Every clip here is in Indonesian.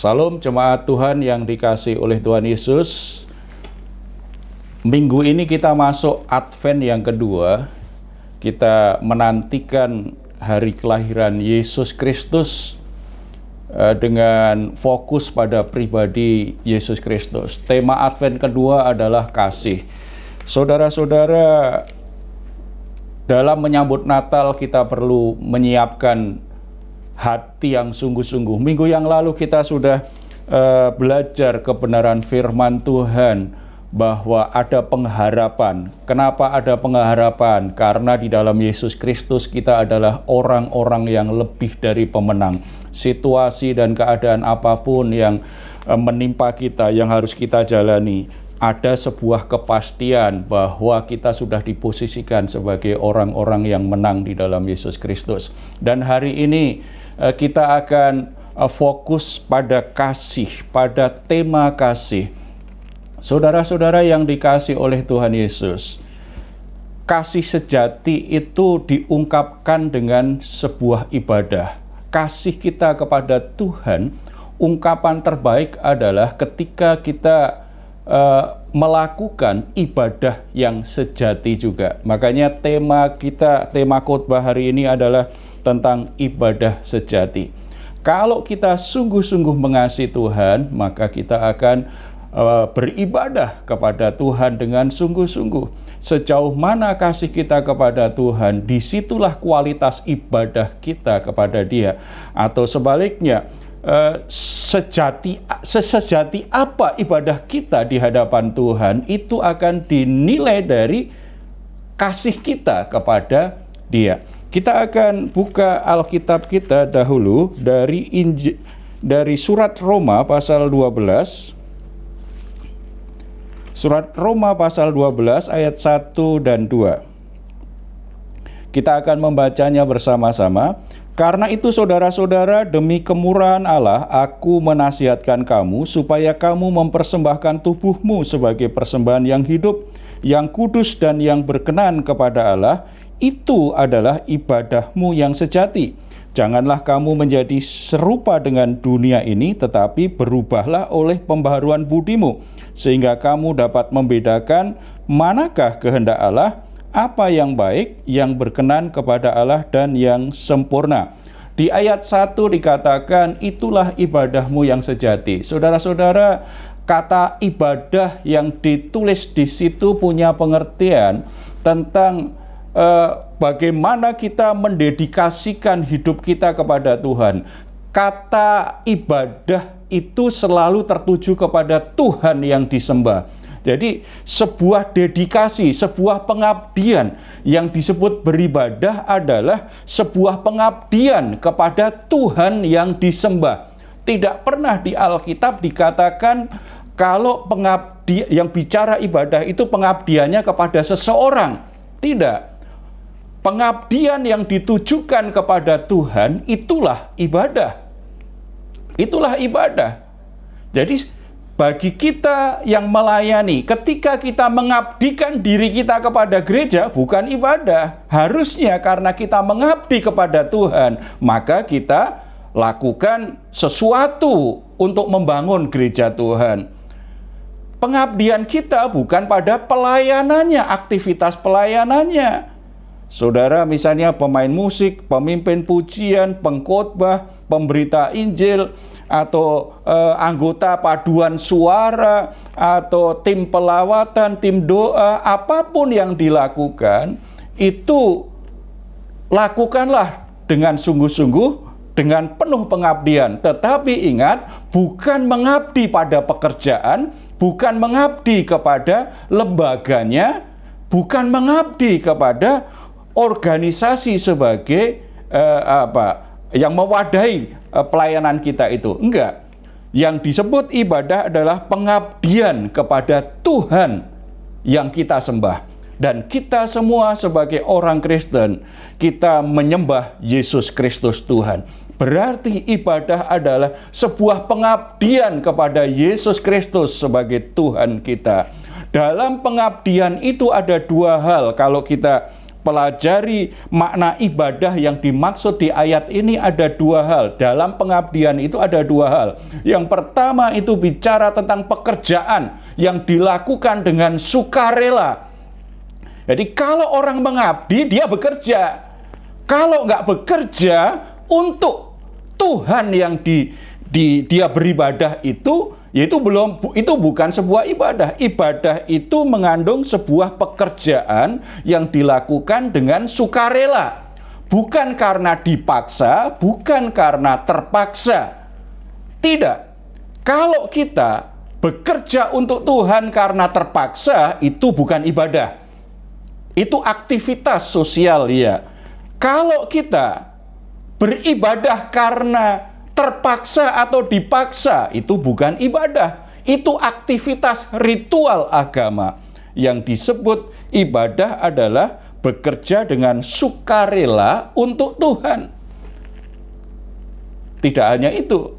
Salam jemaat Tuhan yang dikasih oleh Tuhan Yesus. Minggu ini kita masuk Advent yang kedua. Kita menantikan hari kelahiran Yesus Kristus eh, dengan fokus pada pribadi Yesus Kristus. Tema Advent kedua adalah kasih. Saudara-saudara, dalam menyambut Natal kita perlu menyiapkan hati yang sungguh-sungguh. Minggu yang lalu kita sudah uh, belajar kebenaran firman Tuhan bahwa ada pengharapan. Kenapa ada pengharapan? Karena di dalam Yesus Kristus kita adalah orang-orang yang lebih dari pemenang. Situasi dan keadaan apa pun yang uh, menimpa kita yang harus kita jalani ada sebuah kepastian bahwa kita sudah diposisikan sebagai orang-orang yang menang di dalam Yesus Kristus. Dan hari ini kita akan eh, fokus pada kasih, pada tema kasih. Saudara-saudara yang dikasih oleh Tuhan Yesus, kasih sejati itu diungkapkan dengan sebuah ibadah. Kasih kita kepada Tuhan, ungkapan terbaik adalah ketika kita uh, melakukan ibadah yang sejati juga. Makanya tema kita, tema khotbah hari ini adalah tentang ibadah sejati. Kalau kita sungguh-sungguh mengasihi Tuhan, maka kita akan uh, beribadah kepada Tuhan dengan sungguh-sungguh. Sejauh mana kasih kita kepada Tuhan, di situlah kualitas ibadah kita kepada Dia. Atau sebaliknya, uh, sejati sesejati apa ibadah kita di hadapan Tuhan itu akan dinilai dari kasih kita kepada Dia. Kita akan buka Alkitab kita dahulu dari Inj dari surat Roma pasal 12. Surat Roma pasal 12 ayat 1 dan 2. Kita akan membacanya bersama-sama. Karena itu saudara-saudara demi kemurahan Allah aku menasihatkan kamu supaya kamu mempersembahkan tubuhmu sebagai persembahan yang hidup, yang kudus dan yang berkenan kepada Allah itu adalah ibadahmu yang sejati. Janganlah kamu menjadi serupa dengan dunia ini, tetapi berubahlah oleh pembaharuan budimu, sehingga kamu dapat membedakan manakah kehendak Allah, apa yang baik, yang berkenan kepada Allah, dan yang sempurna. Di ayat 1 dikatakan, itulah ibadahmu yang sejati. Saudara-saudara, kata ibadah yang ditulis di situ punya pengertian tentang eh, bagaimana kita mendedikasikan hidup kita kepada Tuhan. Kata ibadah itu selalu tertuju kepada Tuhan yang disembah. Jadi sebuah dedikasi, sebuah pengabdian yang disebut beribadah adalah sebuah pengabdian kepada Tuhan yang disembah. Tidak pernah di Alkitab dikatakan kalau pengabdi yang bicara ibadah itu pengabdiannya kepada seseorang. Tidak pengabdian yang ditujukan kepada Tuhan itulah ibadah. Itulah ibadah. Jadi bagi kita yang melayani, ketika kita mengabdikan diri kita kepada gereja, bukan ibadah. Harusnya karena kita mengabdi kepada Tuhan, maka kita lakukan sesuatu untuk membangun gereja Tuhan. Pengabdian kita bukan pada pelayanannya, aktivitas pelayanannya, Saudara misalnya pemain musik, pemimpin pujian, pengkhotbah, pemberita Injil, atau eh, anggota paduan suara, atau tim pelawatan, tim doa, apa pun yang dilakukan, itu lakukanlah dengan sungguh-sungguh, dengan penuh pengabdian. Tetapi ingat, bukan mengabdi pada pekerjaan, bukan mengabdi kepada lembaganya, bukan mengabdi kepada organisasi sebagai uh, apa yang mewadahi uh, pelayanan kita itu. Enggak. Yang disebut ibadah adalah pengabdian kepada Tuhan yang kita sembah. Dan kita semua sebagai orang Kristen, kita menyembah Yesus Kristus Tuhan. Berarti ibadah adalah sebuah pengabdian kepada Yesus Kristus sebagai Tuhan kita. Dalam pengabdian itu ada dua hal kalau kita pelajari makna ibadah yang dimaksud di ayat ini ada dua hal. Dalam pengabdian itu ada dua hal. Yang pertama itu bicara tentang pekerjaan yang dilakukan dengan sukarela. Jadi kalau orang mengabdi, dia bekerja. Kalau nggak bekerja untuk Tuhan yang di, di dia beribadah itu yaitu belum itu bukan sebuah ibadah. Ibadah itu mengandung sebuah pekerjaan yang dilakukan dengan sukarela. Bukan karena dipaksa, bukan karena terpaksa. Tidak. Kalau kita bekerja untuk Tuhan karena terpaksa, itu bukan ibadah. Itu aktivitas sosial ya. Kalau kita beribadah karena terpaksa atau dipaksa itu bukan ibadah, itu aktivitas ritual agama. Yang disebut ibadah adalah bekerja dengan sukarela untuk Tuhan. Tidak hanya itu,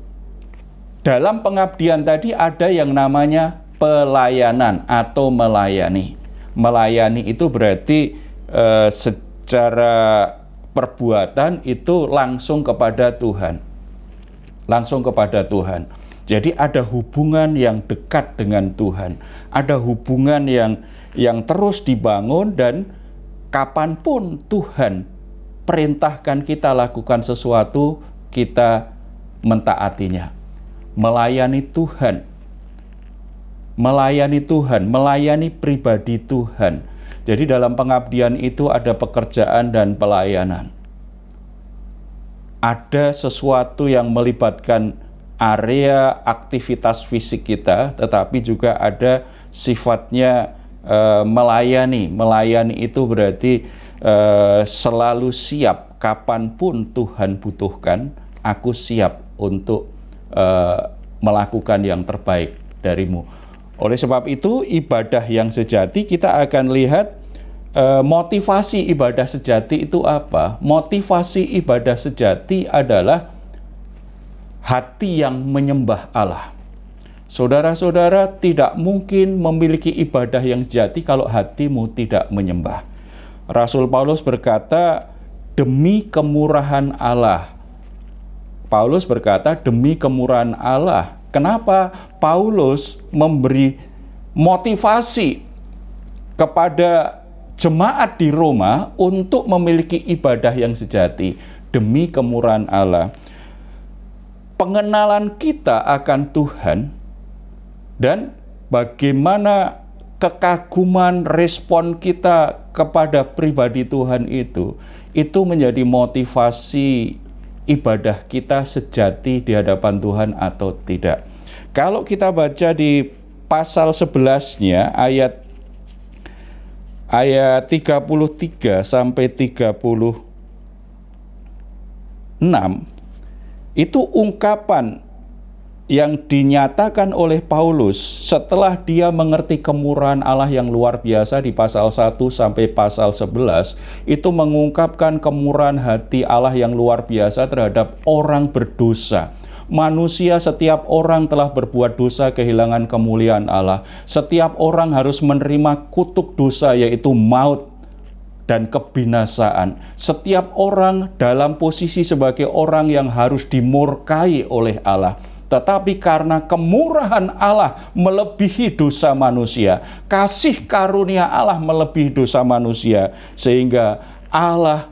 dalam pengabdian tadi ada yang namanya pelayanan atau melayani. Melayani itu berarti eh, secara perbuatan itu langsung kepada Tuhan langsung kepada Tuhan. Jadi ada hubungan yang dekat dengan Tuhan, ada hubungan yang yang terus dibangun dan kapan pun Tuhan perintahkan kita lakukan sesuatu, kita mentaatinya. Melayani Tuhan, melayani Tuhan, melayani pribadi Tuhan. Jadi dalam pengabdian itu ada pekerjaan dan pelayanan ada sesuatu yang melibatkan area aktivitas fisik kita, tetapi juga ada sifatnya e, melayani. Melayani itu berarti e, selalu siap kapan pun Tuhan butuhkan, aku siap untuk e, melakukan yang terbaik darimu. Oleh sebab itu, ibadah yang sejati kita akan lihat motivasi ibadah sejati itu apa? Motivasi ibadah sejati adalah hati yang menyembah Allah. Saudara-saudara tidak mungkin memiliki ibadah yang sejati kalau hatimu tidak menyembah. Rasul Paulus berkata, "Demi kemurahan Allah." Paulus berkata, "Demi kemurahan Allah." Kenapa Paulus memberi motivasi kepada jemaat di Roma untuk memiliki ibadah yang sejati demi kemurahan Allah. Pengenalan kita akan Tuhan dan bagaimana kekaguman respon kita kepada pribadi Tuhan itu itu menjadi motivasi ibadah kita sejati di hadapan Tuhan atau tidak. Kalau kita baca di pasal 11-nya ayat ayat 33 sampai 36 itu ungkapan yang dinyatakan oleh Paulus setelah dia mengerti kemurahan Allah yang luar biasa di pasal 1 sampai pasal 11 itu mengungkapkan kemurahan hati Allah yang luar biasa terhadap orang berdosa manusia setiap orang telah berbuat dosa kehilangan kemuliaan Allah. Setiap orang harus menerima kutuk dosa yaitu maut dan kebinasaan. Setiap orang dalam posisi sebagai orang yang harus dimurkai oleh Allah. Tetapi karena kemurahan Allah melebihi dosa manusia, kasih karunia Allah melebihi dosa manusia, sehingga Allah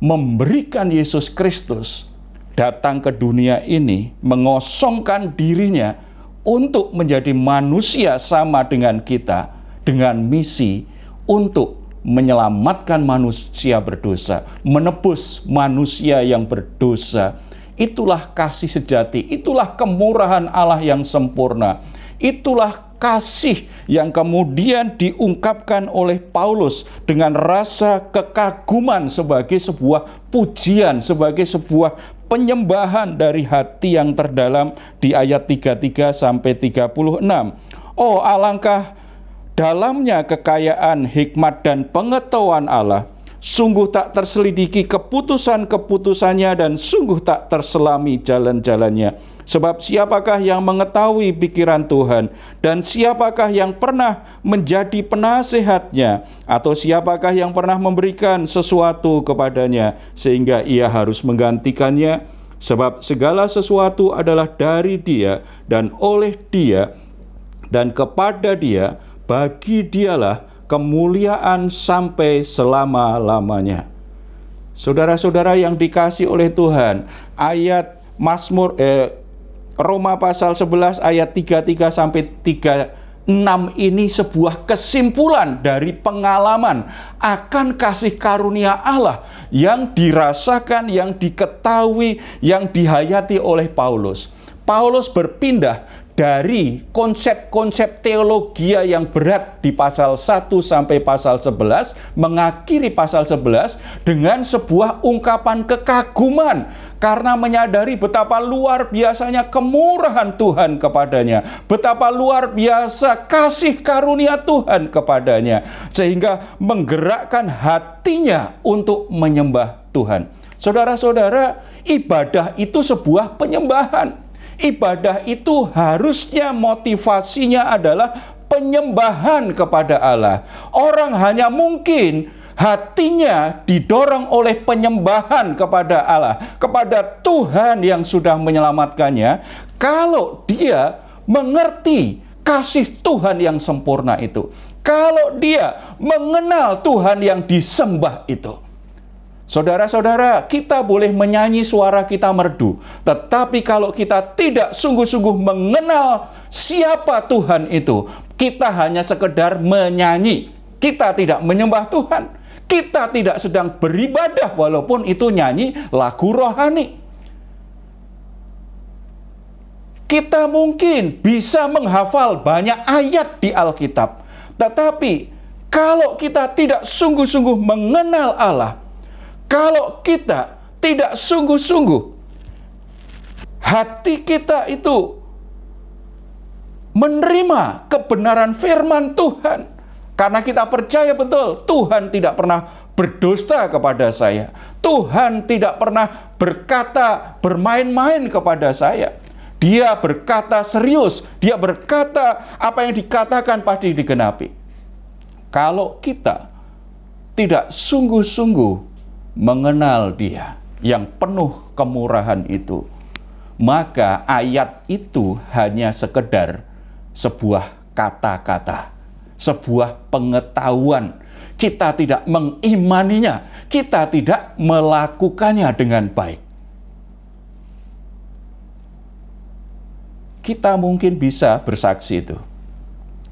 memberikan Yesus Kristus datang ke dunia ini mengosongkan dirinya untuk menjadi manusia sama dengan kita dengan misi untuk menyelamatkan manusia berdosa, menebus manusia yang berdosa. Itulah kasih sejati, itulah kemurahan Allah yang sempurna. Itulah kasih yang kemudian diungkapkan oleh Paulus dengan rasa kekaguman sebagai sebuah pujian, sebagai sebuah penyembahan dari hati yang terdalam di ayat 33 sampai 36. Oh, alangkah dalamnya kekayaan hikmat dan pengetahuan Allah sungguh tak terselidiki keputusan-keputusannya dan sungguh tak terselami jalan-jalannya. Sebab siapakah yang mengetahui pikiran Tuhan? Dan siapakah yang pernah menjadi penasehatnya? Atau siapakah yang pernah memberikan sesuatu kepadanya sehingga ia harus menggantikannya? Sebab segala sesuatu adalah dari dia dan oleh dia dan kepada dia bagi dialah kemuliaan sampai selama-lamanya. Saudara-saudara yang dikasih oleh Tuhan, ayat Mazmur eh, Roma pasal 11 ayat 33 sampai 36 ini sebuah kesimpulan dari pengalaman akan kasih karunia Allah yang dirasakan, yang diketahui, yang dihayati oleh Paulus. Paulus berpindah dari konsep-konsep teologi yang berat di pasal 1 sampai pasal 11 mengakhiri pasal 11 dengan sebuah ungkapan kekaguman karena menyadari betapa luar biasanya kemurahan Tuhan kepadanya, betapa luar biasa kasih karunia Tuhan kepadanya sehingga menggerakkan hatinya untuk menyembah Tuhan. Saudara-saudara, ibadah itu sebuah penyembahan ibadah itu harusnya motivasinya adalah penyembahan kepada Allah. Orang hanya mungkin hatinya didorong oleh penyembahan kepada Allah, kepada Tuhan yang sudah menyelamatkannya, kalau dia mengerti kasih Tuhan yang sempurna itu. Kalau dia mengenal Tuhan yang disembah itu. Saudara-saudara, kita boleh menyanyi suara kita merdu, tetapi kalau kita tidak sungguh-sungguh mengenal siapa Tuhan itu, kita hanya sekedar menyanyi. Kita tidak menyembah Tuhan. Kita tidak sedang beribadah walaupun itu nyanyi lagu rohani. Kita mungkin bisa menghafal banyak ayat di Alkitab, tetapi kalau kita tidak sungguh-sungguh mengenal Allah, kalau kita tidak sungguh-sungguh, hati kita itu menerima kebenaran firman Tuhan. Karena kita percaya betul Tuhan tidak pernah berdusta kepada saya. Tuhan tidak pernah berkata bermain-main kepada saya. Dia berkata serius, dia berkata apa yang dikatakan pasti digenapi. Kalau kita tidak sungguh-sungguh mengenal Dia yang penuh kemurahan itu, maka ayat itu hanya sekedar sebuah kata-kata, sebuah pengetahuan. Kita tidak mengimaninya, kita tidak melakukannya dengan baik. Kita mungkin bisa bersaksi itu.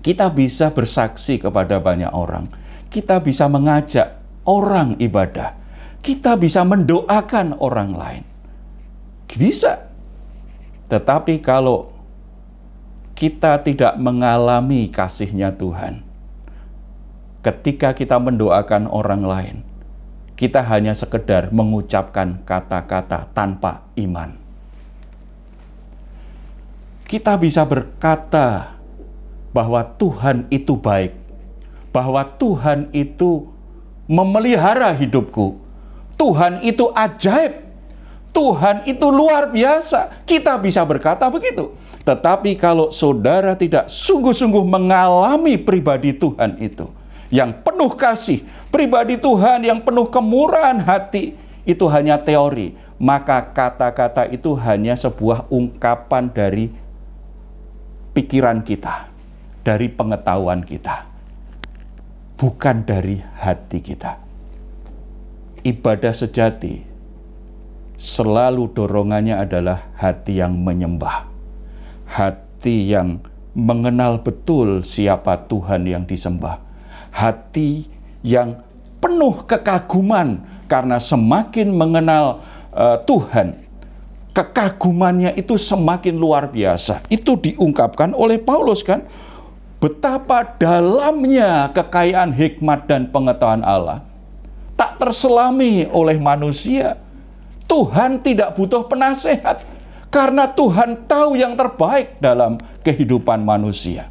Kita bisa bersaksi kepada banyak orang. Kita bisa mengajak orang ibadah kita bisa mendoakan orang lain. Bisa. Tetapi kalau kita tidak mengalami kasihnya Tuhan, ketika kita mendoakan orang lain, kita hanya sekedar mengucapkan kata-kata tanpa iman. Kita bisa berkata bahwa Tuhan itu baik, bahwa Tuhan itu memelihara hidupku, Tuhan itu ajaib. Tuhan itu luar biasa. Kita bisa berkata begitu. Tetapi kalau saudara tidak sungguh-sungguh mengalami pribadi Tuhan itu, yang penuh kasih, pribadi Tuhan yang penuh kemurahan hati, itu hanya teori. Maka kata-kata itu hanya sebuah ungkapan dari pikiran kita, dari pengetahuan kita, bukan dari hati kita ibadah sejati selalu dorongannya adalah hati yang menyembah, hati yang mengenal betul siapa Tuhan yang disembah, hati yang penuh kekaguman karena semakin mengenal uh, Tuhan, kekagumannya itu semakin luar biasa. Itu diungkapkan oleh Paulus kan, betapa dalamnya kekayaan hikmat dan pengetahuan Allah tak terselami oleh manusia. Tuhan tidak butuh penasehat karena Tuhan tahu yang terbaik dalam kehidupan manusia.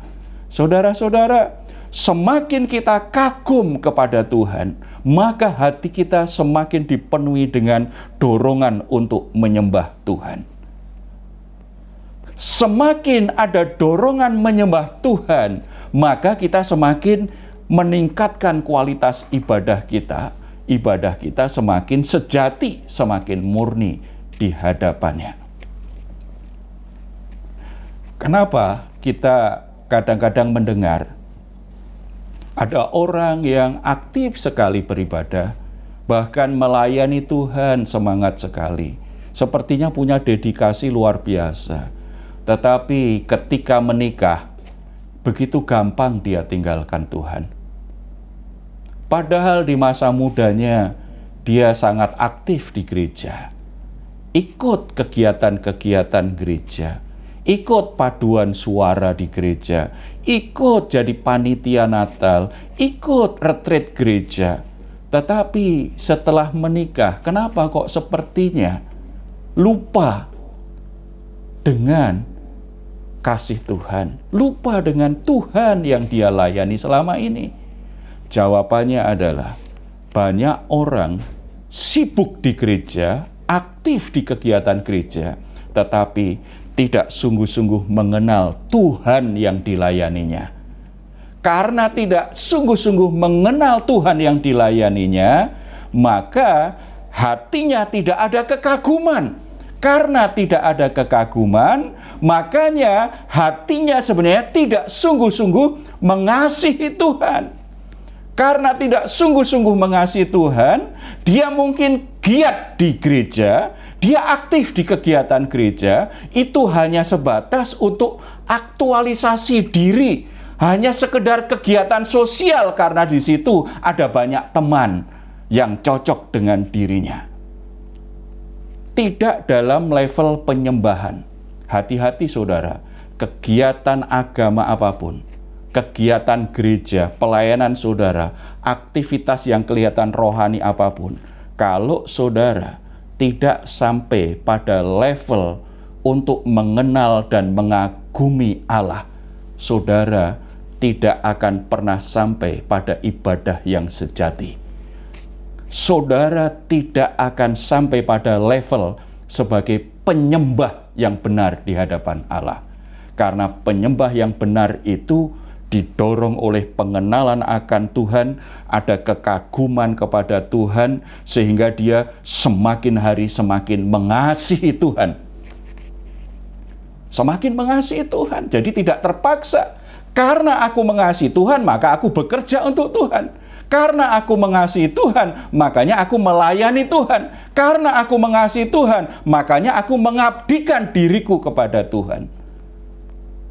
Saudara-saudara, semakin kita kagum kepada Tuhan, maka hati kita semakin dipenuhi dengan dorongan untuk menyembah Tuhan. Semakin ada dorongan menyembah Tuhan, maka kita semakin meningkatkan kualitas ibadah kita. Ibadah kita semakin sejati, semakin murni di hadapannya. Kenapa kita kadang-kadang mendengar ada orang yang aktif sekali beribadah, bahkan melayani Tuhan semangat sekali. Sepertinya punya dedikasi luar biasa. Tetapi ketika menikah, begitu gampang dia tinggalkan Tuhan. Padahal di masa mudanya dia sangat aktif di gereja. Ikut kegiatan-kegiatan gereja ikut paduan suara di gereja, ikut jadi panitia Natal, ikut retreat gereja. Tetapi setelah menikah, kenapa kok sepertinya lupa dengan kasih Tuhan, lupa dengan Tuhan yang dia layani selama ini? Jawabannya adalah banyak orang sibuk di gereja, aktif di kegiatan gereja, tetapi tidak sungguh-sungguh mengenal Tuhan yang dilayaninya. Karena tidak sungguh-sungguh mengenal Tuhan yang dilayaninya, maka hatinya tidak ada kekaguman. Karena tidak ada kekaguman, makanya hatinya sebenarnya tidak sungguh-sungguh mengasihi Tuhan. Karena tidak sungguh-sungguh mengasihi Tuhan, dia mungkin giat di gereja, dia aktif di kegiatan gereja, itu hanya sebatas untuk aktualisasi diri, hanya sekedar kegiatan sosial karena di situ ada banyak teman yang cocok dengan dirinya. Tidak dalam level penyembahan. Hati-hati saudara, kegiatan agama apa pun kegiatan gereja, pelayanan saudara, aktivitas yang kelihatan rohani apa pun, kalau saudara tidak sampai pada level untuk mengenal dan mengagumi Allah, saudara tidak akan pernah sampai pada ibadah yang sejati. Saudara tidak akan sampai pada level sebagai penyembah yang benar di hadapan Allah. Karena penyembah yang benar itu didorong oleh pengenalan akan Tuhan, ada kekaguman kepada Tuhan, sehingga dia semakin hari semakin mengasihi Tuhan. Semakin mengasihi Tuhan, jadi tidak terpaksa. Karena aku mengasihi Tuhan, maka aku bekerja untuk Tuhan. Karena aku mengasihi Tuhan, makanya aku melayani Tuhan. Karena aku mengasihi Tuhan, makanya aku mengabdikan diriku kepada Tuhan.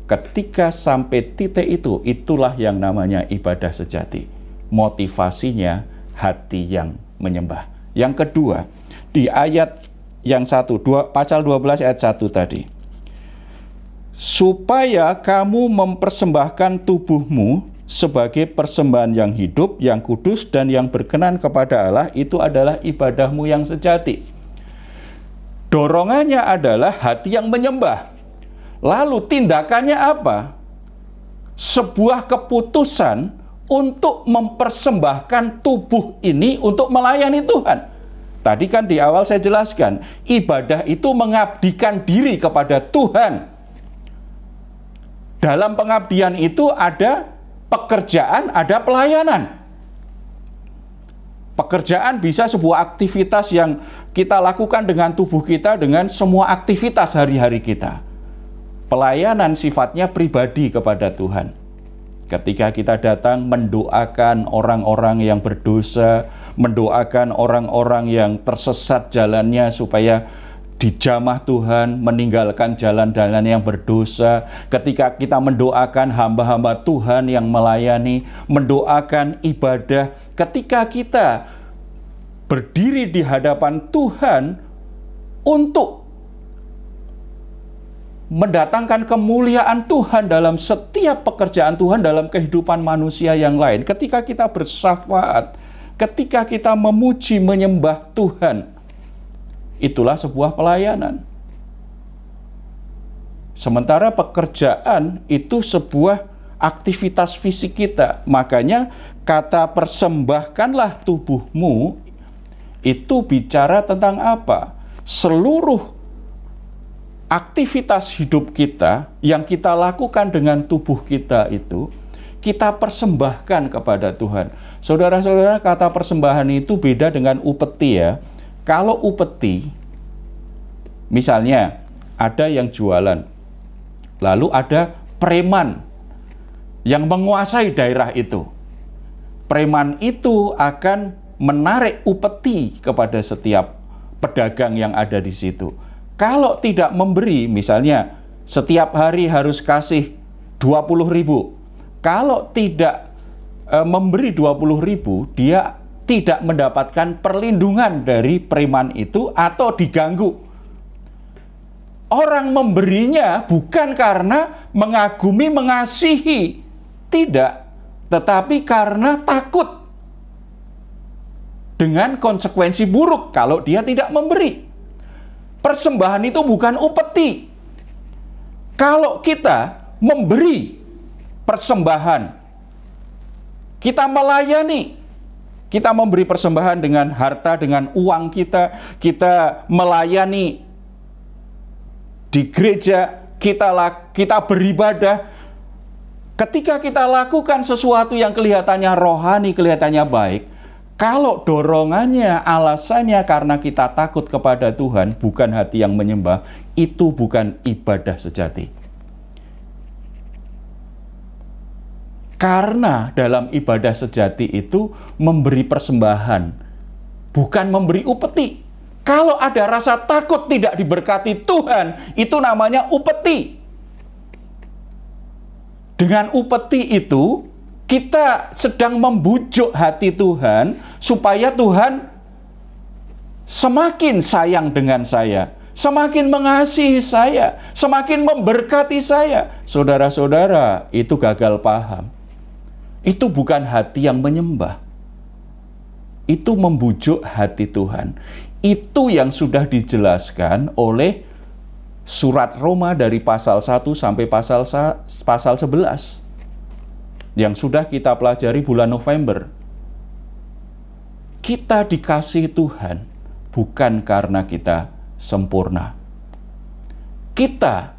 Ketika sampai titik itu, itulah yang namanya ibadah sejati. Motivasinya hati yang menyembah. Yang kedua, di ayat yang satu, dua, pasal 12 ayat 1 tadi. Supaya kamu mempersembahkan tubuhmu sebagai persembahan yang hidup, yang kudus, dan yang berkenan kepada Allah, itu adalah ibadahmu yang sejati. Dorongannya adalah hati yang menyembah Lalu tindakannya apa? Sebuah keputusan untuk mempersembahkan tubuh ini untuk melayani Tuhan. Tadi kan di awal saya jelaskan, ibadah itu mengabdikan diri kepada Tuhan. Dalam pengabdian itu ada pekerjaan, ada pelayanan. Pekerjaan bisa sebuah aktivitas yang kita lakukan dengan tubuh kita, dengan semua aktivitas hari-hari kita pelayanan sifatnya pribadi kepada Tuhan. Ketika kita datang mendoakan orang-orang yang berdosa, mendoakan orang-orang yang tersesat jalannya supaya dijamah Tuhan, meninggalkan jalan-jalan yang berdosa. Ketika kita mendoakan hamba-hamba Tuhan yang melayani, mendoakan ibadah, ketika kita berdiri di hadapan Tuhan untuk mendatangkan kemuliaan Tuhan dalam setiap pekerjaan Tuhan dalam kehidupan manusia yang lain. Ketika kita bersafaat, ketika kita memuji menyembah Tuhan, itulah sebuah pelayanan. Sementara pekerjaan itu sebuah aktivitas fisik kita. Makanya kata persembahkanlah tubuhmu itu bicara tentang apa? Seluruh aktivitas hidup kita yang kita lakukan dengan tubuh kita itu kita persembahkan kepada Tuhan. Saudara-saudara, kata persembahan itu beda dengan upeti ya. Kalau upeti, misalnya ada yang jualan, lalu ada preman yang menguasai daerah itu. Preman itu akan menarik upeti kepada setiap pedagang yang ada di situ. Kalau tidak memberi, misalnya setiap hari harus kasih 20 ribu. Kalau tidak e, memberi 20 ribu, dia tidak mendapatkan perlindungan dari preman itu atau diganggu. Orang memberinya bukan karena mengagumi, mengasihi, tidak, tetapi karena takut dengan konsekuensi buruk kalau dia tidak memberi. Persembahan itu bukan upeti. Kalau kita memberi persembahan, kita melayani, kita memberi persembahan dengan harta, dengan uang kita, kita melayani di gereja, kita kita beribadah, Ketika kita lakukan sesuatu yang kelihatannya rohani, kelihatannya baik, kalau dorongannya, alasannya karena kita takut kepada Tuhan, bukan hati yang menyembah, itu bukan ibadah sejati. Karena dalam ibadah sejati itu memberi persembahan, bukan memberi upeti. Kalau ada rasa takut tidak diberkati Tuhan, itu namanya upeti. Dengan upeti itu, kita sedang membujuk hati Tuhan supaya Tuhan semakin sayang dengan saya, semakin mengasihi saya, semakin memberkati saya. Saudara-saudara, itu gagal paham. Itu bukan hati yang menyembah. Itu membujuk hati Tuhan. Itu yang sudah dijelaskan oleh surat Roma dari pasal 1 sampai pasal pasal 11 yang sudah kita pelajari bulan November. Kita dikasih Tuhan bukan karena kita sempurna. Kita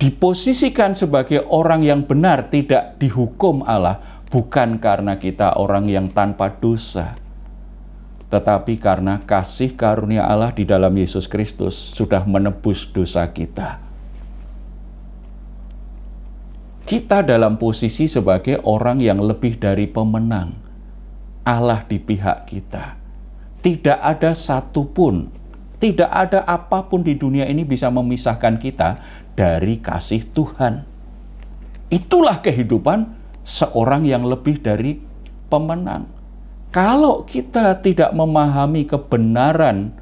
diposisikan sebagai orang yang benar tidak dihukum Allah bukan karena kita orang yang tanpa dosa tetapi karena kasih karunia Allah di dalam Yesus Kristus sudah menebus dosa kita. Kita dalam posisi sebagai orang yang lebih dari pemenang. Allah di pihak kita. Tidak ada satupun, tidak ada apa pun di dunia ini bisa memisahkan kita dari kasih Tuhan. Itulah kehidupan seorang yang lebih dari pemenang kalau kita tidak memahami kebenaran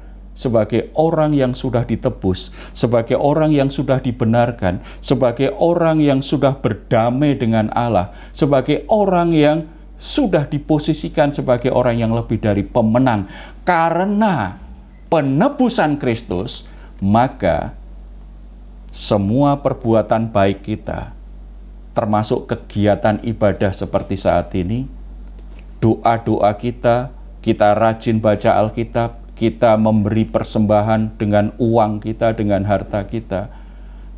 sebagai orang yang sudah ditebus, sebagai orang yang sudah dibenarkan, sebagai orang yang sudah berdamai dengan Allah, sebagai orang yang sudah diposisikan sebagai orang yang lebih dari pemenang. Karena penebusan Kristus, maka semua perbuatan baik kita, termasuk kegiatan ibadah seperti saat ini, doa-doa kita, kita rajin baca Alkitab, kita memberi persembahan dengan uang kita, dengan harta kita.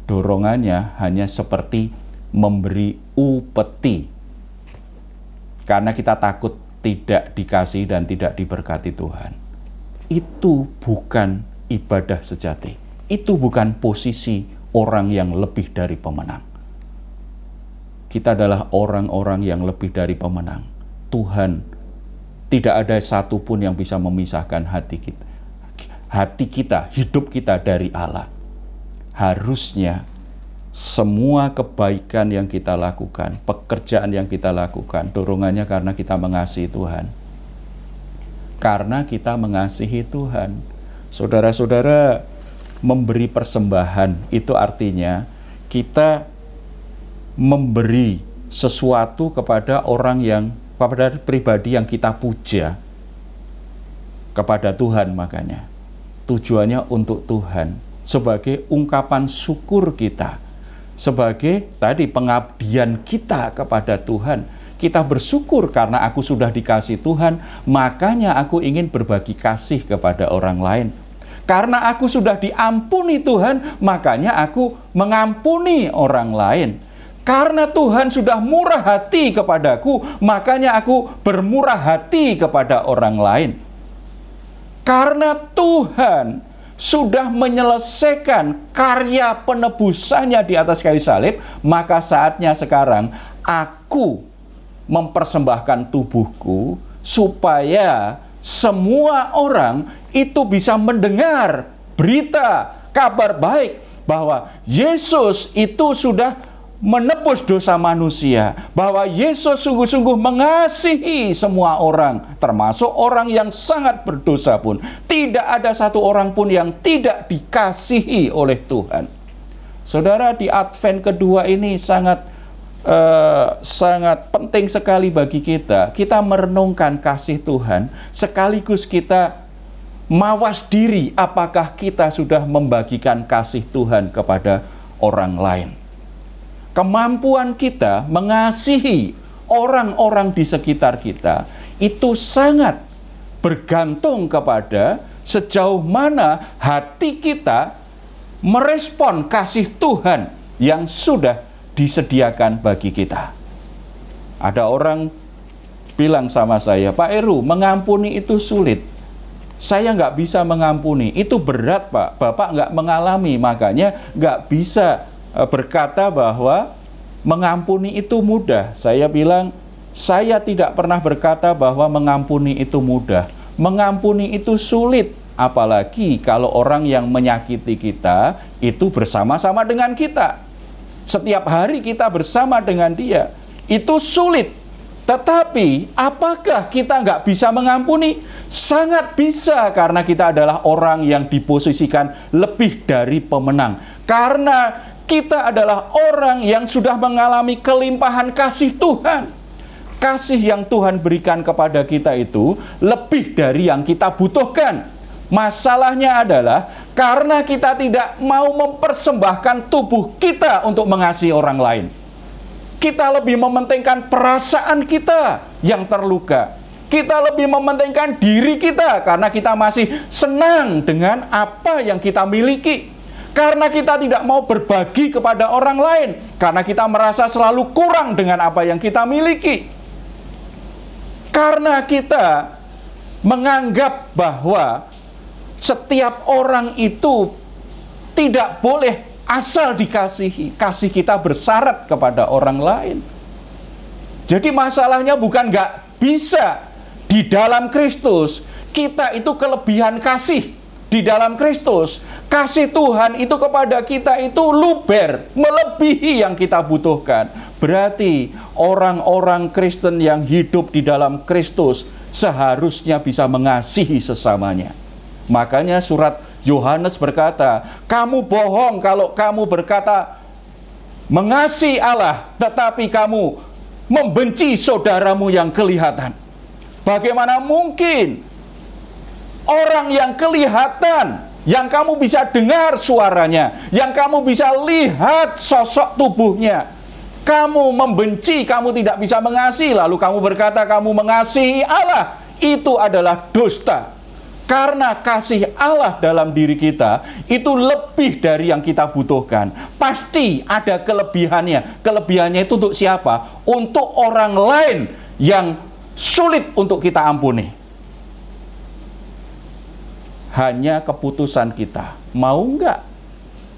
Dorongannya hanya seperti memberi upeti. Karena kita takut tidak dikasih dan tidak diberkati Tuhan. Itu bukan ibadah sejati. Itu bukan posisi orang yang lebih dari pemenang. Kita adalah orang-orang yang lebih dari pemenang Tuhan. Tidak ada satupun yang bisa memisahkan hati kita. Hati kita, hidup kita dari Allah. Harusnya semua kebaikan yang kita lakukan, pekerjaan yang kita lakukan, dorongannya karena kita mengasihi Tuhan. Karena kita mengasihi Tuhan. Saudara-saudara, memberi persembahan itu artinya kita memberi sesuatu kepada orang yang kepada pribadi yang kita puja kepada Tuhan makanya tujuannya untuk Tuhan sebagai ungkapan syukur kita sebagai tadi pengabdian kita kepada Tuhan. Kita bersyukur karena aku sudah dikasih Tuhan, makanya aku ingin berbagi kasih kepada orang lain. Karena aku sudah diampuni Tuhan, makanya aku mengampuni orang lain. Karena Tuhan sudah murah hati kepadaku, makanya aku bermurah hati kepada orang lain. Karena Tuhan sudah menyelesaikan karya penebusannya di atas kayu salib, maka saatnya sekarang aku mempersembahkan tubuhku supaya semua orang itu bisa mendengar berita kabar baik bahwa Yesus itu sudah menebus dosa manusia, bahwa Yesus sungguh-sungguh mengasihi semua orang, termasuk orang yang sangat berdosa pun. Tidak ada satu orang pun yang tidak dikasihi oleh Tuhan. Saudara, di Advent kedua ini sangat uh, sangat penting sekali bagi kita. Kita merenungkan kasih Tuhan, sekaligus kita mawas diri apakah kita sudah membagikan kasih Tuhan kepada orang lain kemampuan kita mengasihi orang-orang di sekitar kita itu sangat bergantung kepada sejauh mana hati kita merespon kasih Tuhan yang sudah disediakan bagi kita. Ada orang bilang sama saya, Pak Eru, mengampuni itu sulit. Saya nggak bisa mengampuni, itu berat Pak. Bapak nggak mengalami, makanya nggak bisa berkata bahwa mengampuni itu mudah. Saya bilang, saya tidak pernah berkata bahwa mengampuni itu mudah. Mengampuni itu sulit, apalagi kalau orang yang menyakiti kita itu bersama-sama dengan kita. Setiap hari kita bersama dengan dia, itu sulit. Tetapi apakah kita nggak bisa mengampuni? Sangat bisa karena kita adalah orang yang diposisikan lebih dari pemenang. Karena kita adalah orang yang sudah mengalami kelimpahan kasih Tuhan. Kasih yang Tuhan berikan kepada kita itu lebih dari yang kita butuhkan. Masalahnya adalah karena kita tidak mau mempersembahkan tubuh kita untuk mengasihi orang lain. Kita lebih mementingkan perasaan kita yang terluka. Kita lebih mementingkan diri kita karena kita masih senang dengan apa yang kita miliki karena kita tidak mau berbagi kepada orang lain, karena kita merasa selalu kurang dengan apa yang kita miliki. Karena kita menganggap bahwa setiap orang itu tidak boleh asal dikasihi, kasih kita bersyarat kepada orang lain. Jadi masalahnya bukan nggak bisa di dalam Kristus kita itu kelebihan kasih di dalam Kristus. Kasih Tuhan itu kepada kita itu luber, melebihi yang kita butuhkan. Berarti orang-orang Kristen yang hidup di dalam Kristus seharusnya bisa mengasihi sesamanya. Makanya surat Yohanes berkata, "Kamu bohong kalau kamu berkata mengasihi Allah, tetapi kamu membenci saudaramu yang kelihatan." Bagaimana mungkin orang yang kelihatan, yang kamu bisa dengar suaranya, yang kamu bisa lihat sosok tubuhnya. Kamu membenci, kamu tidak bisa mengasihi, lalu kamu berkata kamu mengasihi Allah. Itu adalah dusta. Karena kasih Allah dalam diri kita itu lebih dari yang kita butuhkan. Pasti ada kelebihannya. Kelebihannya itu untuk siapa? Untuk orang lain yang sulit untuk kita ampuni hanya keputusan kita. Mau nggak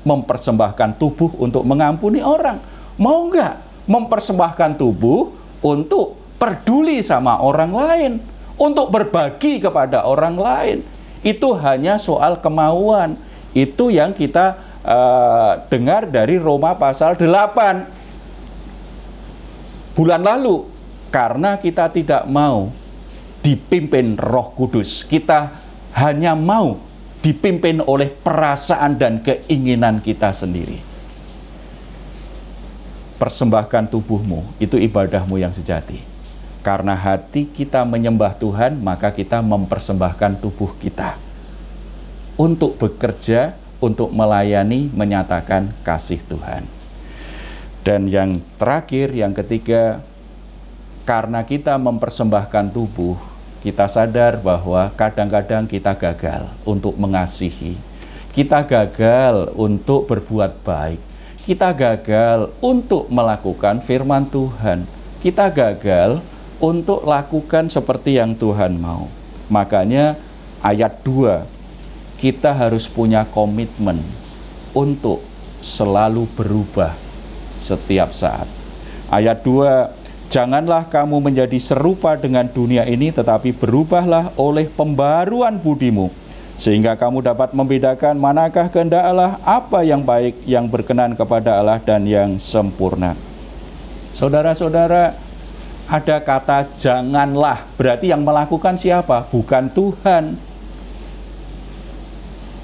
mempersembahkan tubuh untuk mengampuni orang? Mau nggak mempersembahkan tubuh untuk peduli sama orang lain? Untuk berbagi kepada orang lain? Itu hanya soal kemauan. Itu yang kita uh, dengar dari Roma pasal 8 bulan lalu. Karena kita tidak mau dipimpin roh kudus. Kita hanya mau dipimpin oleh perasaan dan keinginan kita sendiri. Persembahkan tubuhmu, itu ibadahmu yang sejati. Karena hati kita menyembah Tuhan, maka kita mempersembahkan tubuh kita untuk bekerja, untuk melayani, menyatakan kasih Tuhan. Dan yang terakhir, yang ketiga, karena kita mempersembahkan tubuh, kita sadar bahwa kadang-kadang kita gagal untuk mengasihi. Kita gagal untuk berbuat baik. Kita gagal untuk melakukan firman Tuhan. Kita gagal untuk lakukan seperti yang Tuhan mau. Makanya ayat 2 kita harus punya komitmen untuk selalu berubah setiap saat. Ayat 2, janganlah kamu menjadi serupa dengan dunia ini, tetapi berubahlah oleh pembaruan budimu, sehingga kamu dapat membedakan manakah kehendak Allah, apa yang baik, yang berkenan kepada Allah, dan yang sempurna. Saudara-saudara, ada kata janganlah, berarti yang melakukan siapa? Bukan Tuhan.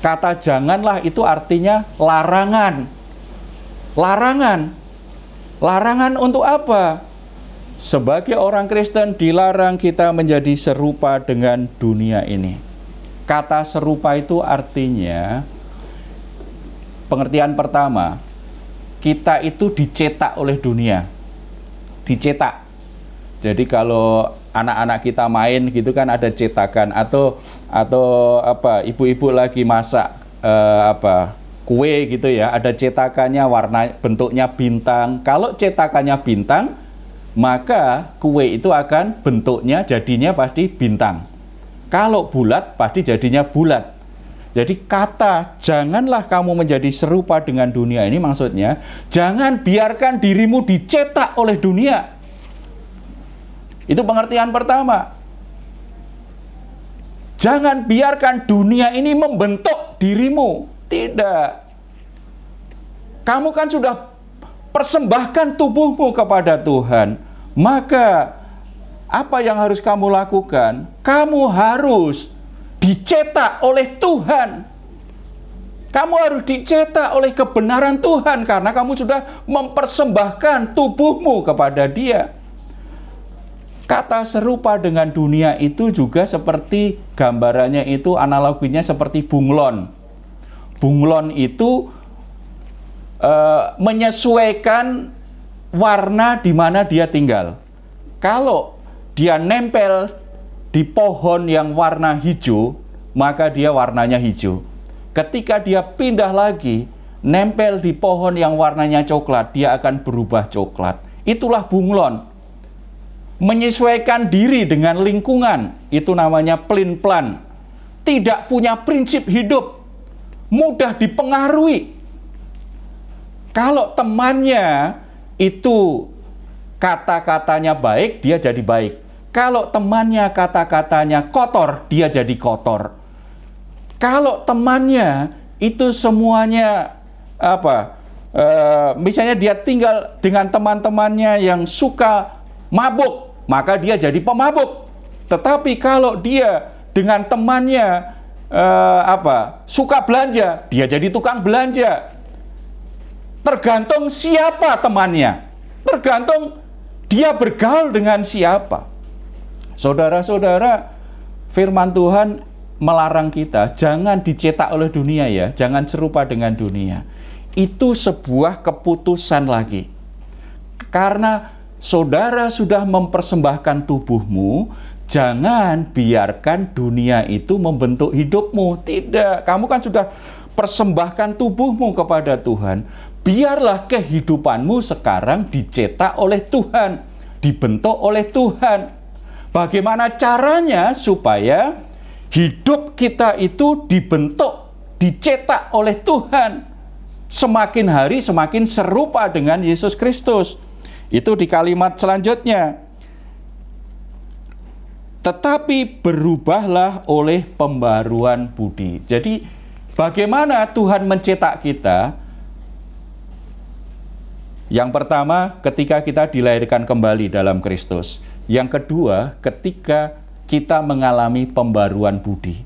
Kata janganlah itu artinya larangan. Larangan. Larangan untuk apa? Sebagai orang Kristen dilarang kita menjadi serupa dengan dunia ini. Kata serupa itu artinya pengertian pertama, kita itu dicetak oleh dunia. Dicetak. Jadi kalau anak-anak kita main gitu kan ada cetakan atau atau apa ibu-ibu lagi masak eh, apa kue gitu ya, ada cetakannya warna bentuknya bintang. Kalau cetakannya bintang, maka kue itu akan bentuknya jadinya pasti bintang. Kalau bulat pasti jadinya bulat. Jadi kata janganlah kamu menjadi serupa dengan dunia ini maksudnya jangan biarkan dirimu dicetak oleh dunia. Itu pengertian pertama. Jangan biarkan dunia ini membentuk dirimu. Tidak. Kamu kan sudah persembahkan tubuhmu kepada Tuhan. Maka apa yang harus kamu lakukan? Kamu harus dicetak oleh Tuhan. Kamu harus dicetak oleh kebenaran Tuhan karena kamu sudah mempersembahkan tubuhmu kepada Dia. Kata serupa dengan dunia itu juga seperti gambarannya itu analoginya seperti bunglon bunglon itu e, menyesuaikan warna di mana dia tinggal. Kalau dia nempel di pohon yang warna hijau, maka dia warnanya hijau. Ketika dia pindah lagi, nempel di pohon yang warnanya coklat, dia akan berubah coklat. Itulah bunglon. Menyesuaikan diri dengan lingkungan, itu namanya pelin-pelan. Tidak punya prinsip hidup, mudah dipengaruhi. Kalau temannya itu kata-katanya baik, dia jadi baik. Kalau temannya kata-katanya kotor, dia jadi kotor. Kalau temannya itu semuanya apa? E, misalnya dia tinggal dengan teman-temannya yang suka mabuk, maka dia jadi pemabuk. Tetapi kalau dia dengan temannya uh, apa suka belanja, dia jadi tukang belanja. Tergantung siapa temannya, tergantung dia bergaul dengan siapa. Saudara-saudara, firman Tuhan melarang kita jangan dicetak oleh dunia ya, jangan serupa dengan dunia. Itu sebuah keputusan lagi. Karena saudara sudah mempersembahkan tubuhmu, Jangan biarkan dunia itu membentuk hidupmu. Tidak, kamu kan sudah persembahkan tubuhmu kepada Tuhan. Biarlah kehidupanmu sekarang dicetak oleh Tuhan, dibentuk oleh Tuhan. Bagaimana caranya supaya hidup kita itu dibentuk, dicetak oleh Tuhan? Semakin hari semakin serupa dengan Yesus Kristus. Itu di kalimat selanjutnya tetapi berubahlah oleh pembaruan budi. Jadi, bagaimana Tuhan mencetak kita? Yang pertama, ketika kita dilahirkan kembali dalam Kristus. Yang kedua, ketika kita mengalami pembaruan budi.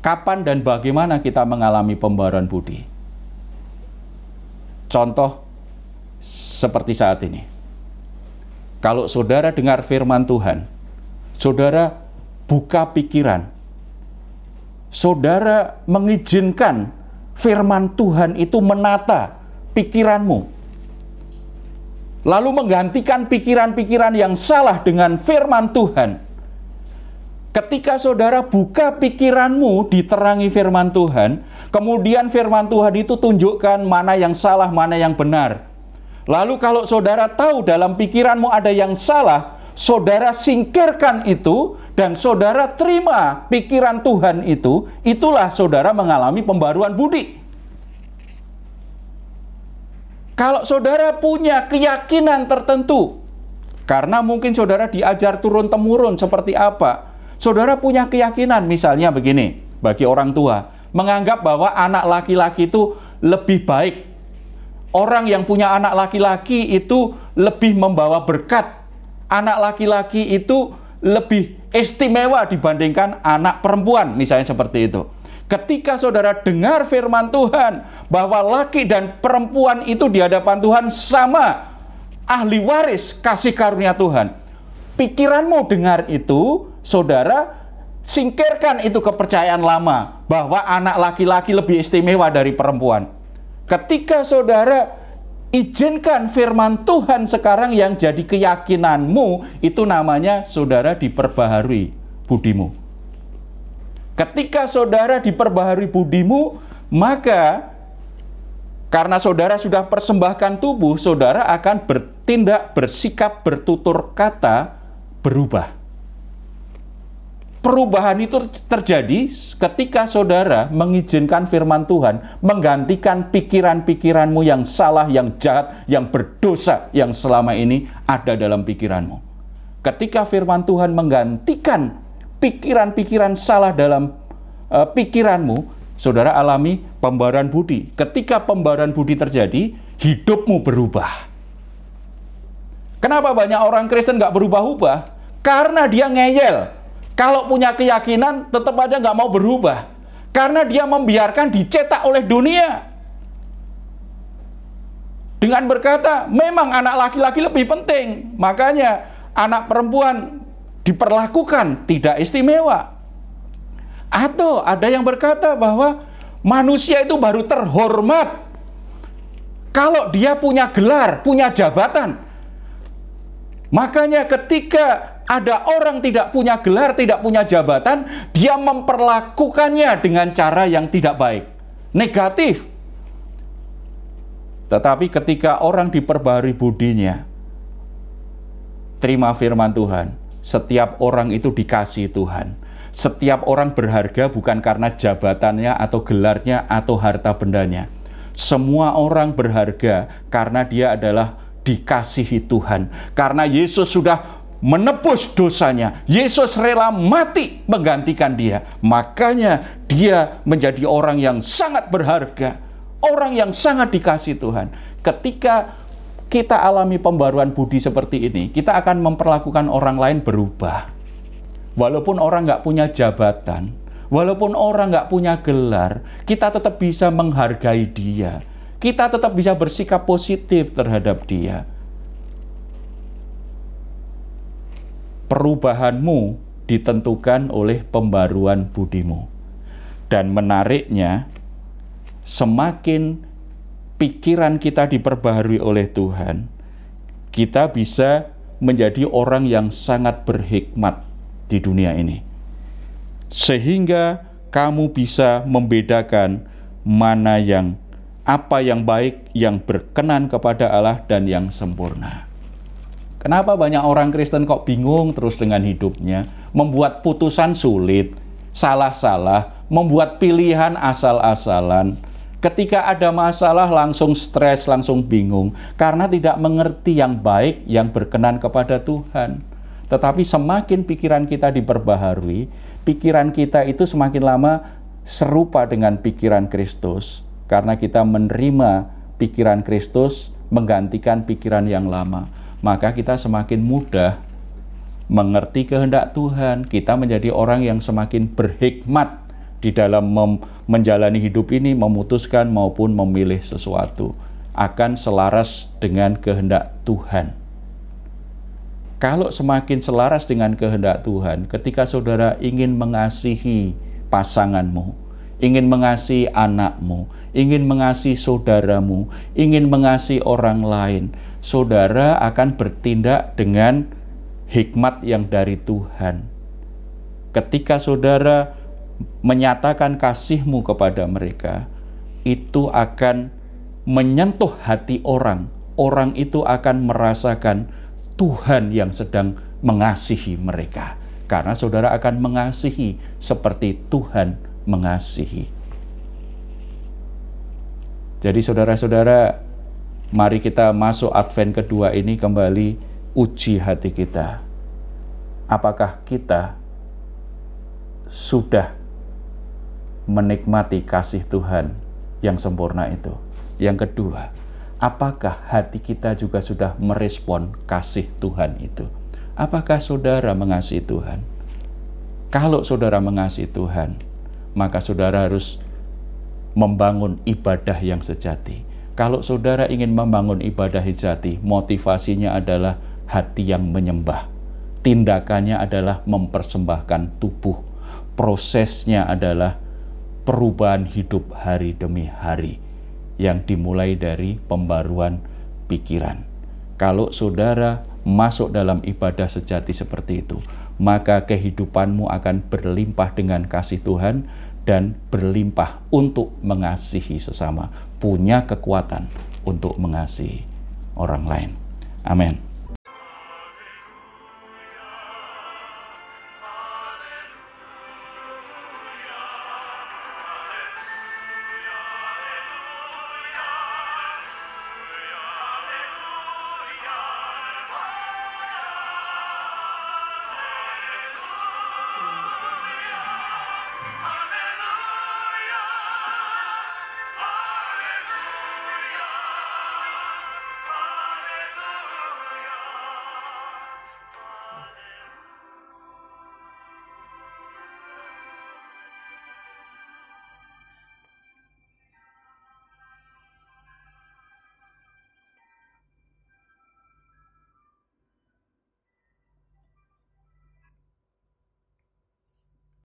Kapan dan bagaimana kita mengalami pembaruan budi? Contoh seperti saat ini kalau saudara dengar firman Tuhan, saudara buka pikiran, saudara mengizinkan firman Tuhan itu menata pikiranmu. Lalu menggantikan pikiran-pikiran yang salah dengan firman Tuhan. Ketika saudara buka pikiranmu diterangi firman Tuhan, kemudian firman Tuhan itu tunjukkan mana yang salah, mana yang benar. Lalu kalau saudara tahu dalam pikiranmu ada yang salah, saudara singkirkan itu dan saudara terima pikiran Tuhan itu, itulah saudara mengalami pembaruan budi. Kalau saudara punya keyakinan tertentu, karena mungkin saudara diajar turun-temurun seperti apa, saudara punya keyakinan misalnya begini, bagi orang tua, menganggap bahwa anak laki-laki itu lebih baik. Orang yang punya anak laki-laki itu lebih membawa berkat. Anak laki-laki itu lebih istimewa dibandingkan anak perempuan, misalnya seperti itu. Ketika saudara dengar firman Tuhan bahwa laki dan perempuan itu di hadapan Tuhan sama ahli waris kasih karunia Tuhan. Pikiranmu dengar itu, saudara singkirkan itu kepercayaan lama bahwa anak laki-laki lebih istimewa dari perempuan. Ketika saudara izinkan firman Tuhan sekarang yang jadi keyakinanmu, itu namanya saudara diperbaharui budimu. Ketika saudara diperbaharui budimu, maka karena saudara sudah persembahkan tubuh, saudara akan bertindak, bersikap, bertutur kata berubah. Perubahan itu terjadi ketika saudara mengizinkan firman Tuhan menggantikan pikiran-pikiranmu yang salah, yang jahat, yang berdosa yang selama ini ada dalam pikiranmu. Ketika firman Tuhan menggantikan pikiran-pikiran salah dalam uh, pikiranmu, saudara alami pembaruan budi. Ketika pembaruan budi terjadi, hidupmu berubah. Kenapa banyak orang Kristen nggak berubah-ubah? Karena dia ngeyel. Kalau punya keyakinan, tetap aja nggak mau berubah. Karena dia membiarkan dicetak oleh dunia. Dengan berkata, memang anak laki-laki lebih penting. Makanya anak perempuan diperlakukan tidak istimewa. Atau ada yang berkata bahwa manusia itu baru terhormat kalau dia punya gelar, punya jabatan. Makanya ketika ada orang tidak punya gelar, tidak punya jabatan, dia memperlakukannya dengan cara yang tidak baik, negatif. Tetapi ketika orang diperbarui budinya, terima firman Tuhan, setiap orang itu dikasih Tuhan. Setiap orang berharga bukan karena jabatannya atau gelarnya atau harta bendanya. Semua orang berharga karena dia adalah dikasihi Tuhan. Karena Yesus sudah menebus dosanya. Yesus rela mati menggantikan dia. Makanya dia menjadi orang yang sangat berharga. Orang yang sangat dikasih Tuhan. Ketika kita alami pembaruan budi seperti ini, kita akan memperlakukan orang lain berubah. Walaupun orang nggak punya jabatan, walaupun orang nggak punya gelar, kita tetap bisa menghargai dia. Kita tetap bisa bersikap positif terhadap dia. Perubahanmu ditentukan oleh pembaruan budimu. Dan menariknya, semakin pikiran kita diperbaharui oleh Tuhan, kita bisa menjadi orang yang sangat berhikmat di dunia ini. Sehingga kamu bisa membedakan mana yang apa yang baik, yang berkenan kepada Allah dan yang sempurna. Kenapa banyak orang Kristen kok bingung terus dengan hidupnya, membuat putusan sulit, salah-salah, membuat pilihan asal-asalan, Ketika ada masalah langsung stres, langsung bingung karena tidak mengerti yang baik yang berkenan kepada Tuhan. Tetapi semakin pikiran kita diperbaharui, pikiran kita itu semakin lama serupa dengan pikiran Kristus karena kita menerima pikiran Kristus menggantikan pikiran yang lama. Maka kita semakin mudah mengerti kehendak Tuhan, kita menjadi orang yang semakin berhikmat di dalam menjalani hidup ini memutuskan maupun memilih sesuatu akan selaras dengan kehendak Tuhan. Kalau semakin selaras dengan kehendak Tuhan, ketika saudara ingin mengasihi pasanganmu, ingin mengasihi anakmu, ingin mengasihi saudaramu, ingin mengasihi orang lain, saudara akan bertindak dengan hikmat yang dari Tuhan. Ketika saudara menyatakan kasihmu kepada mereka, itu akan menyentuh hati orang. Orang itu akan merasakan Tuhan yang sedang mengasihi mereka, karena saudara akan mengasihi seperti Tuhan mengasihi. Jadi saudara-saudara, mari kita masuk Advent kedua ini kembali uji hati kita. Apakah kita sudah menikmati kasih Tuhan yang sempurna itu? Yang kedua, apakah hati kita juga sudah merespon kasih Tuhan itu? Apakah saudara mengasihi Tuhan? Kalau saudara mengasihi Tuhan, maka saudara harus membangun ibadah yang sejati. Kalau saudara ingin membangun ibadah sejati, motivasinya adalah hati yang menyembah. Tindakannya adalah mempersembahkan tubuh. Prosesnya adalah perubahan hidup hari demi hari yang dimulai dari pembaruan pikiran. Kalau saudara masuk dalam ibadah sejati seperti itu, maka kehidupanmu akan berlimpah dengan kasih Tuhan dan berlimpah untuk mengasihi sesama, punya kekuatan untuk mengasihi orang lain. Amin.